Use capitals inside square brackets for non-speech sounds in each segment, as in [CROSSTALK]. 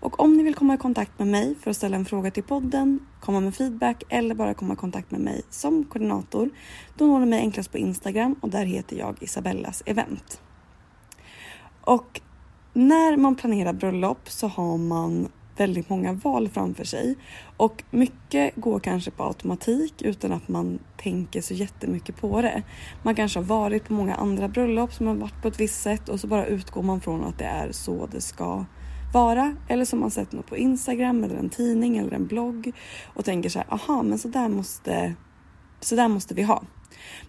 Och om ni vill komma i kontakt med mig för att ställa en fråga till podden, komma med feedback eller bara komma i kontakt med mig som koordinator, då når ni mig enklast på Instagram och där heter jag Isabellas event. Och när man planerar bröllop så har man väldigt många val framför sig och mycket går kanske på automatik utan att man tänker så jättemycket på det. Man kanske har varit på många andra bröllop som har varit på ett visst sätt och så bara utgår man från att det är så det ska vara eller som man sett något på Instagram eller en tidning eller en blogg och tänker så här, aha, men så där måste, så där måste vi ha.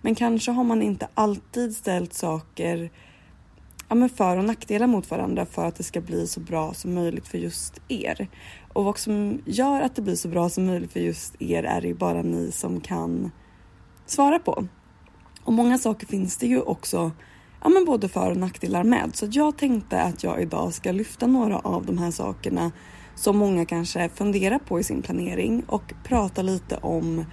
Men kanske har man inte alltid ställt saker ja, men för och nackdelar mot varandra för att det ska bli så bra som möjligt för just er. Och vad som gör att det blir så bra som möjligt för just er är det ju bara ni som kan svara på. Och många saker finns det ju också ja, men både för och nackdelar med. Så jag tänkte att jag idag ska lyfta några av de här sakerna som många kanske funderar på i sin planering och prata lite om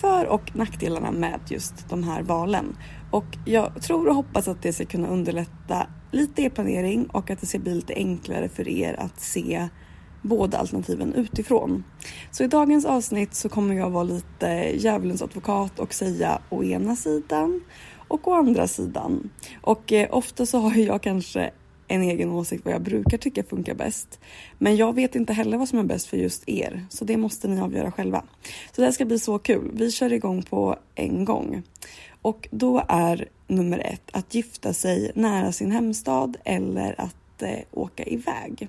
för och nackdelarna med just de här valen. Och jag tror och hoppas att det ska kunna underlätta lite er planering och att det ska bli lite enklare för er att se båda alternativen utifrån. Så i dagens avsnitt så kommer jag vara lite djävulens advokat och säga å ena sidan och å andra sidan. Och eh, ofta så har jag kanske en egen åsikt vad jag brukar tycka funkar bäst. Men jag vet inte heller vad som är bäst för just er, så det måste ni avgöra själva. Så det här ska bli så kul. Vi kör igång på en gång. Och då är nummer ett att gifta sig nära sin hemstad eller att eh, åka iväg.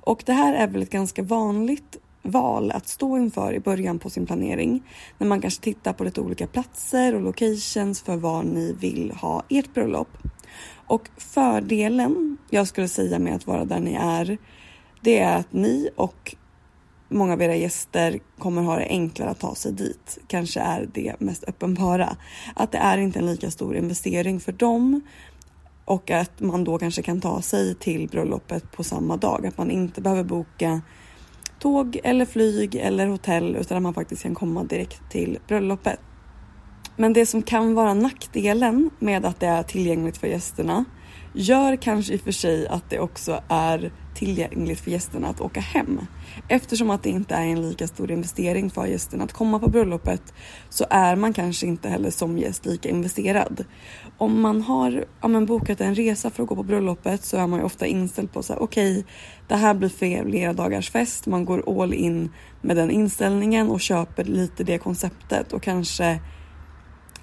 Och det här är väl ett ganska vanligt val att stå inför i början på sin planering. När man kanske tittar på lite olika platser och locations för var ni vill ha ert bröllop. Och fördelen jag skulle säga med att vara där ni är, det är att ni och många av era gäster kommer ha det enklare att ta sig dit. Kanske är det mest uppenbara. Att det är inte en lika stor investering för dem och att man då kanske kan ta sig till bröllopet på samma dag. Att man inte behöver boka tåg eller flyg eller hotell utan att man faktiskt kan komma direkt till bröllopet. Men det som kan vara nackdelen med att det är tillgängligt för gästerna gör kanske i och för sig att det också är tillgängligt för gästerna att åka hem. Eftersom att det inte är en lika stor investering för gästerna att komma på bröllopet så är man kanske inte heller som gäst lika investerad. Om man har ja, men bokat en resa för att gå på bröllopet så är man ju ofta inställd på så här okej, okay, det här blir flera dagars fest. Man går all in med den inställningen och köper lite det konceptet och kanske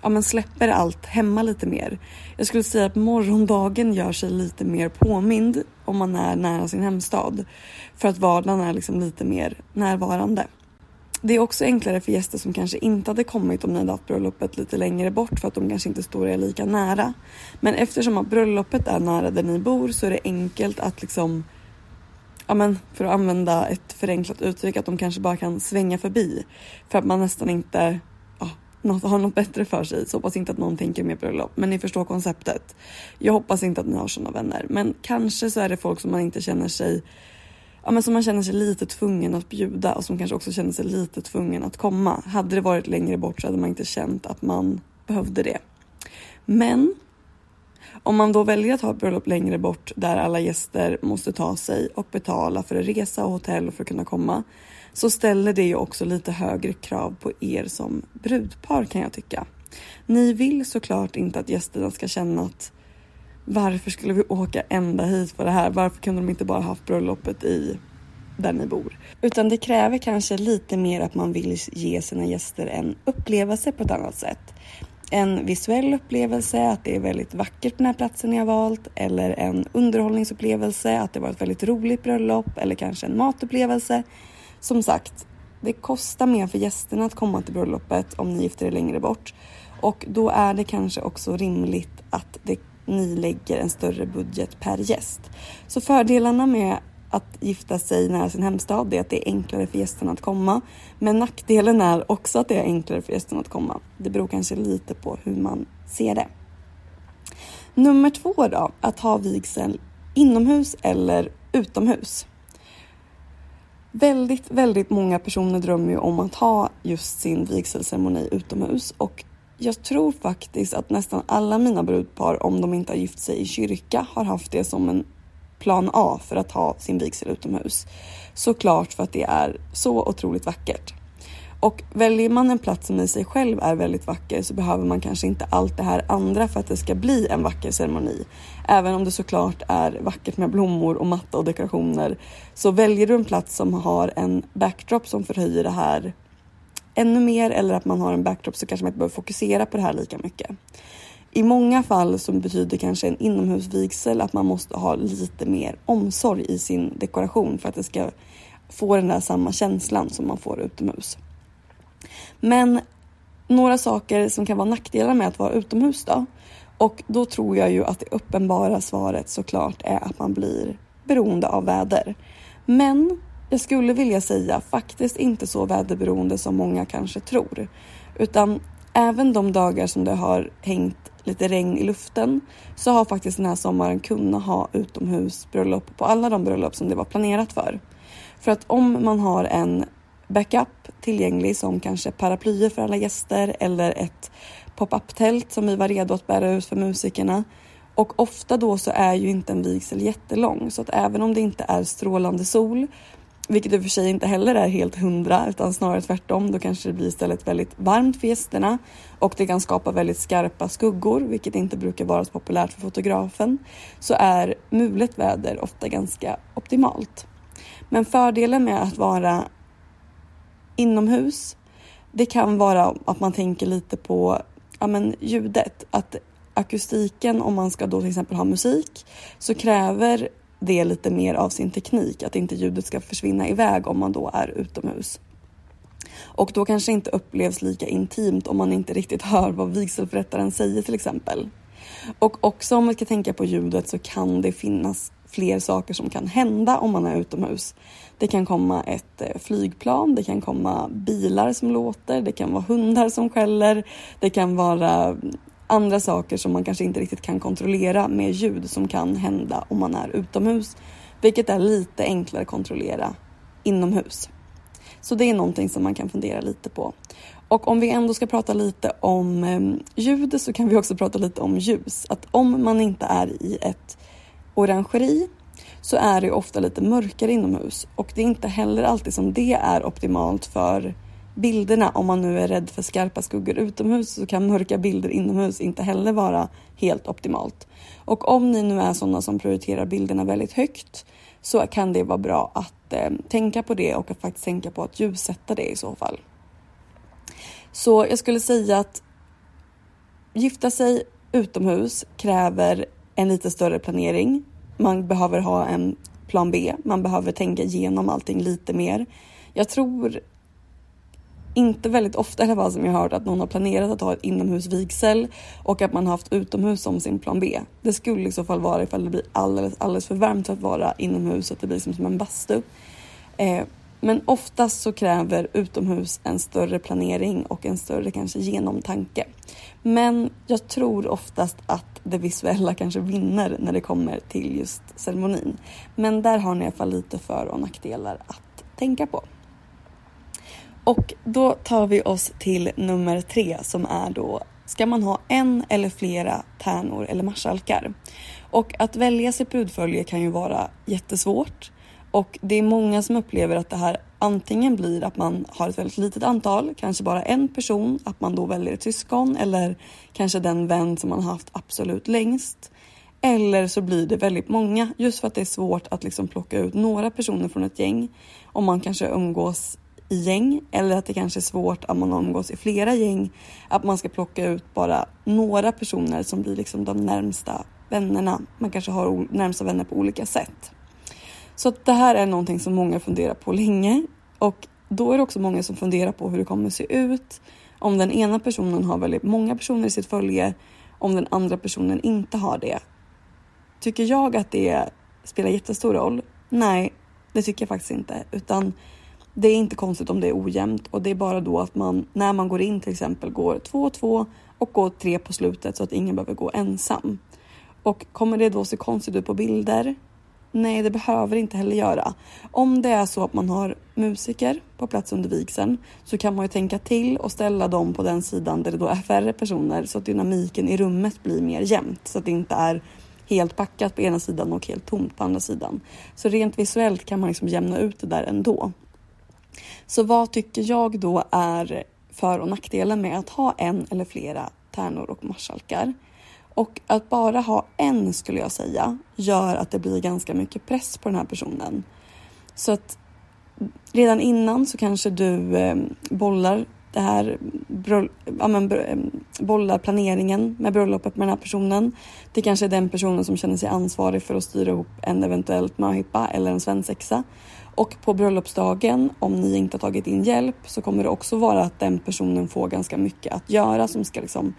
ja, men släpper allt hemma lite mer. Jag skulle säga att morgondagen gör sig lite mer påmind om man är nära sin hemstad för att vardagen är liksom lite mer närvarande. Det är också enklare för gäster som kanske inte hade kommit om ni hade haft bröllopet lite längre bort för att de kanske inte står er lika nära. Men eftersom att bröllopet är nära där ni bor så är det enkelt att liksom ja men för att använda ett förenklat uttryck att de kanske bara kan svänga förbi för att man nästan inte något, har något bättre för sig. Så hoppas inte att någon tänker mer bröllop. Men ni förstår konceptet. Jag hoppas inte att ni har sådana vänner. Men kanske så är det folk som man inte känner sig Ja men som man känner sig lite tvungen att bjuda och som kanske också känner sig lite tvungen att komma. Hade det varit längre bort så hade man inte känt att man behövde det. Men om man då väljer att ha ett bröllop längre bort där alla gäster måste ta sig och betala för att resa och hotell för att kunna komma så ställer det ju också lite högre krav på er som brudpar kan jag tycka. Ni vill såklart inte att gästerna ska känna att varför skulle vi åka ända hit för det här? Varför kunde de inte bara haft bröllopet i där ni bor? Utan det kräver kanske lite mer att man vill ge sina gäster en upplevelse på ett annat sätt. En visuell upplevelse, att det är väldigt vackert på den här platsen ni har valt eller en underhållningsupplevelse, att det var ett väldigt roligt bröllop eller kanske en matupplevelse som sagt, det kostar mer för gästerna att komma till bröllopet om ni gifter er längre bort och då är det kanske också rimligt att det, ni lägger en större budget per gäst. Så fördelarna med att gifta sig nära sin hemstad är att det är enklare för gästerna att komma. Men nackdelen är också att det är enklare för gästerna att komma. Det beror kanske lite på hur man ser det. Nummer två då, att ha vigseln inomhus eller utomhus. Väldigt, väldigt många personer drömmer ju om att ha just sin vigselceremoni utomhus och jag tror faktiskt att nästan alla mina brudpar, om de inte har gift sig i kyrka, har haft det som en plan A för att ha sin vigsel utomhus. Såklart för att det är så otroligt vackert. Och väljer man en plats som i sig själv är väldigt vacker så behöver man kanske inte allt det här andra för att det ska bli en vacker ceremoni. Även om det såklart är vackert med blommor och matta och dekorationer så väljer du en plats som har en backdrop som förhöjer det här ännu mer eller att man har en backdrop så kanske man inte behöver fokusera på det här lika mycket. I många fall så betyder kanske en inomhusvigsel att man måste ha lite mer omsorg i sin dekoration för att det ska få den där samma känslan som man får utomhus. Men några saker som kan vara nackdelar med att vara utomhus då? Och då tror jag ju att det uppenbara svaret såklart är att man blir beroende av väder. Men jag skulle vilja säga faktiskt inte så väderberoende som många kanske tror. Utan även de dagar som det har hängt lite regn i luften så har faktiskt den här sommaren kunnat ha utomhusbröllop på alla de bröllop som det var planerat för. För att om man har en backup tillgänglig som kanske paraplyer för alla gäster eller ett pop-up tält som vi var redo att bära ut för musikerna. Och ofta då så är ju inte en vigsel jättelång så att även om det inte är strålande sol, vilket i och för sig inte heller är helt hundra utan snarare tvärtom, då kanske det blir istället väldigt varmt för gästerna och det kan skapa väldigt skarpa skuggor, vilket inte brukar vara så populärt för fotografen, så är mulet väder ofta ganska optimalt. Men fördelen med att vara inomhus. Det kan vara att man tänker lite på ja, men ljudet, att akustiken om man ska då till exempel ha musik så kräver det lite mer av sin teknik, att inte ljudet ska försvinna iväg om man då är utomhus. Och då kanske inte upplevs lika intimt om man inte riktigt [LAUGHS] hör vad vigselförrättaren säger till exempel. Och också om man ska tänka på ljudet så kan det finnas fler saker som kan hända om man är utomhus. Det kan komma ett eh, flygplan, det kan komma bilar som låter, det kan vara hundar som skäller, det kan vara andra saker som man kanske inte riktigt kan kontrollera med ljud som kan hända om man är utomhus, vilket är lite enklare att kontrollera inomhus. Så det är någonting som man kan fundera lite på. Och om vi ändå ska prata lite om ehm, ljud så kan vi också prata lite om ljus. Att om man inte är i ett orangeri så är det ofta lite mörkare inomhus och det är inte heller alltid som det är optimalt för bilderna. Om man nu är rädd för skarpa skuggor utomhus så kan mörka bilder inomhus inte heller vara helt optimalt. Och om ni nu är sådana som prioriterar bilderna väldigt högt så kan det vara bra att eh, tänka på det och att faktiskt tänka på att ljussätta det i så fall. Så jag skulle säga att gifta sig utomhus kräver en lite större planering. Man behöver ha en plan B. Man behöver tänka igenom allting lite mer. Jag tror inte väldigt ofta i alla fall som jag hört att någon har planerat att ha ett inomhusvigsel och att man haft utomhus som sin plan B. Det skulle i så fall vara ifall det blir alldeles, alldeles för varmt för att vara inomhus, att det blir som, som en bastu. Eh, men oftast så kräver utomhus en större planering och en större kanske genomtanke. Men jag tror oftast att det visuella kanske vinner när det kommer till just ceremonin. Men där har ni i alla fall lite för och nackdelar att tänka på. Och då tar vi oss till nummer tre som är då Ska man ha en eller flera tärnor eller marskalkar? Och att välja sitt brudfölje kan ju vara jättesvårt och det är många som upplever att det här antingen blir att man har ett väldigt litet antal, kanske bara en person, att man då väljer ett syskon eller kanske den vän som man haft absolut längst. Eller så blir det väldigt många just för att det är svårt att liksom plocka ut några personer från ett gäng om man kanske umgås i gäng eller att det kanske är svårt om man umgås i flera gäng att man ska plocka ut bara några personer som blir liksom de närmsta vännerna. Man kanske har närmsta vänner på olika sätt. Så att det här är någonting som många funderar på länge och då är det också många som funderar på hur det kommer se ut om den ena personen har väldigt många personer i sitt följe, om den andra personen inte har det. Tycker jag att det spelar jättestor roll? Nej, det tycker jag faktiskt inte, utan det är inte konstigt om det är ojämnt och det är bara då att man när man går in till exempel går två och två och går tre på slutet så att ingen behöver gå ensam. Och kommer det då se konstigt ut på bilder? Nej, det behöver inte heller göra. Om det är så att man har musiker på plats under vigseln så kan man ju tänka till och ställa dem på den sidan där det då är färre personer så att dynamiken i rummet blir mer jämnt så att det inte är helt packat på ena sidan och helt tomt på andra sidan. Så rent visuellt kan man liksom jämna ut det där ändå. Så vad tycker jag då är för och nackdelen med att ha en eller flera tärnor och marskalkar? Och att bara ha en skulle jag säga gör att det blir ganska mycket press på den här personen. Så att redan innan så kanske du eh, bollar det här, ja, men, bollar planeringen med bröllopet med den här personen. Det kanske är den personen som känner sig ansvarig för att styra ihop en eventuellt möhippa eller en svensexa. Och på bröllopsdagen, om ni inte har tagit in hjälp, så kommer det också vara att den personen får ganska mycket att göra som ska liksom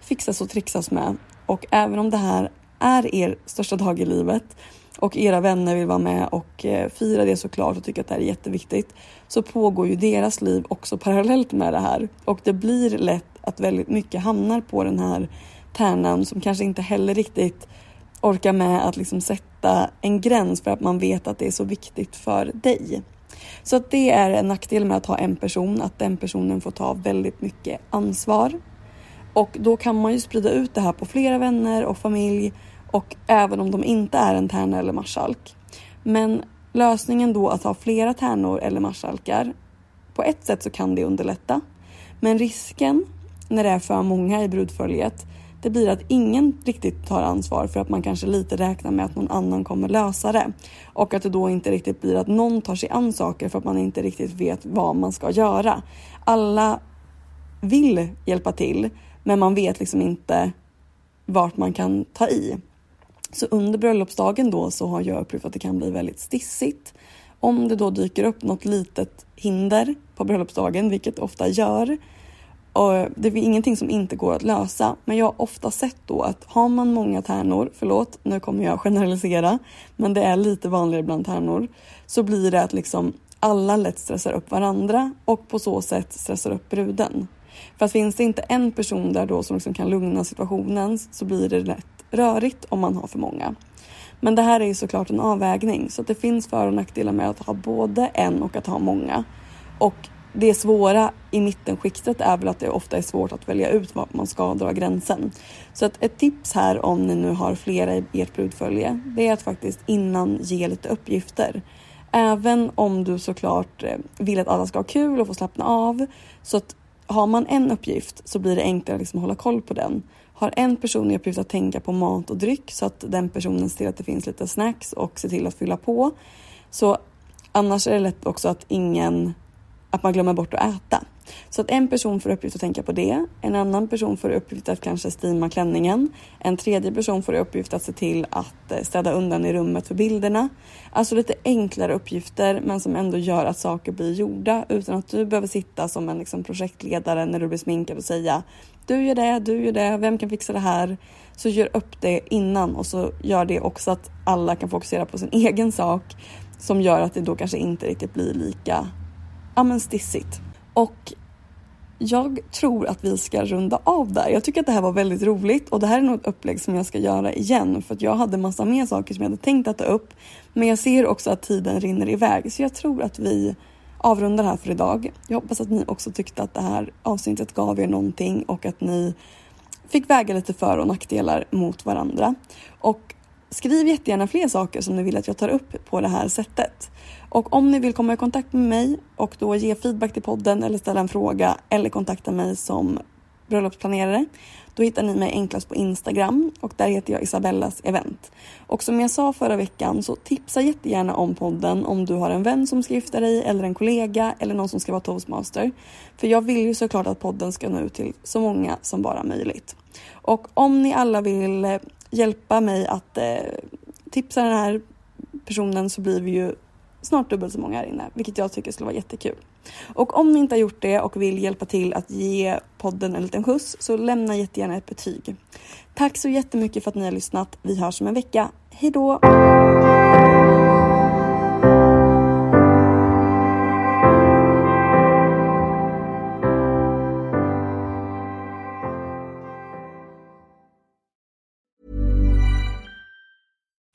fixas och trixas med. Och även om det här är er största dag i livet och era vänner vill vara med och eh, fira det såklart och tycker att det här är jätteviktigt. Så pågår ju deras liv också parallellt med det här. Och det blir lätt att väldigt mycket hamnar på den här tärnan som kanske inte heller riktigt orkar med att liksom sätta en gräns för att man vet att det är så viktigt för dig. Så att det är en nackdel med att ha en person, att den personen får ta väldigt mycket ansvar. Och då kan man ju sprida ut det här på flera vänner och familj och även om de inte är en tärna eller marskalk. Men lösningen då att ha flera tärnor eller marskalkar, på ett sätt så kan det underlätta. Men risken när det är för många i brudföljet, det blir att ingen riktigt tar ansvar för att man kanske lite räknar med att någon annan kommer lösa det. Och att det då inte riktigt blir att någon tar sig an saker för att man inte riktigt vet vad man ska göra. Alla vill hjälpa till men man vet liksom inte vart man kan ta i. Så under bröllopsdagen då så har jag upplevt att det kan bli väldigt stissigt. Om det då dyker upp något litet hinder på bröllopsdagen, vilket ofta gör, och det är ingenting som inte går att lösa, men jag har ofta sett då att har man många tärnor, förlåt, nu kommer jag generalisera, men det är lite vanligare bland tärnor, så blir det att liksom alla lätt stressar upp varandra och på så sätt stressar upp bruden. För att finns det inte en person där då som liksom kan lugna situationen så blir det lätt rörigt om man har för många. Men det här är ju såklart en avvägning så att det finns för och nackdelar med att ha både en och att ha många. Och det svåra i mittenskiktet är väl att det ofta är svårt att välja ut var man ska dra gränsen. Så att ett tips här om ni nu har flera i ert brudfölje, det är att faktiskt innan ge lite uppgifter. Även om du såklart eh, vill att alla ska ha kul och få slappna av. Så att har man en uppgift så blir det enklare liksom att hålla koll på den. Har en person i uppgift att tänka på mat och dryck så att den personen ser till att det finns lite snacks och ser till att fylla på. Så annars är det lätt också att ingen att man glömmer bort att äta. Så att en person får uppgift att tänka på det. En annan person får uppgift att kanske stima klänningen. En tredje person får uppgift att se till att eh, städa undan i rummet för bilderna. Alltså lite enklare uppgifter men som ändå gör att saker blir gjorda utan att du behöver sitta som en liksom, projektledare när du blir sminkad och säga du gör det, du gör det, vem kan fixa det här? Så gör upp det innan och så gör det också att alla kan fokusera på sin [LAUGHS] egen sak som gör att det då kanske inte riktigt blir lika ja, men stissigt. Och jag tror att vi ska runda av där. Jag tycker att det här var väldigt roligt och det här är nog ett upplägg som jag ska göra igen för att jag hade massa mer saker som jag hade tänkt att ta upp. Men jag ser också att tiden rinner iväg så jag tror att vi avrundar här för idag. Jag hoppas att ni också tyckte att det här avsnittet gav er någonting och att ni fick väga lite för och nackdelar mot varandra. Och skriv jättegärna fler saker som ni vill att jag tar upp på det här sättet. Och om ni vill komma i kontakt med mig och då ge feedback till podden eller ställa en fråga eller kontakta mig som bröllopsplanerare, då hittar ni mig enklast på Instagram och där heter jag Isabellas event. Och som jag sa förra veckan så tipsa jättegärna om podden om du har en vän som ska gifta dig eller en kollega eller någon som ska vara toastmaster. För jag vill ju såklart att podden ska nå ut till så många som bara möjligt. Och om ni alla vill eh, hjälpa mig att eh, tipsa den här personen så blir vi ju snart dubbelt så många här inne, vilket jag tycker skulle vara jättekul. Och om ni inte har gjort det och vill hjälpa till att ge podden en liten skjuts så lämna jättegärna ett betyg. Tack så jättemycket för att ni har lyssnat. Vi hörs om en vecka. Hej då!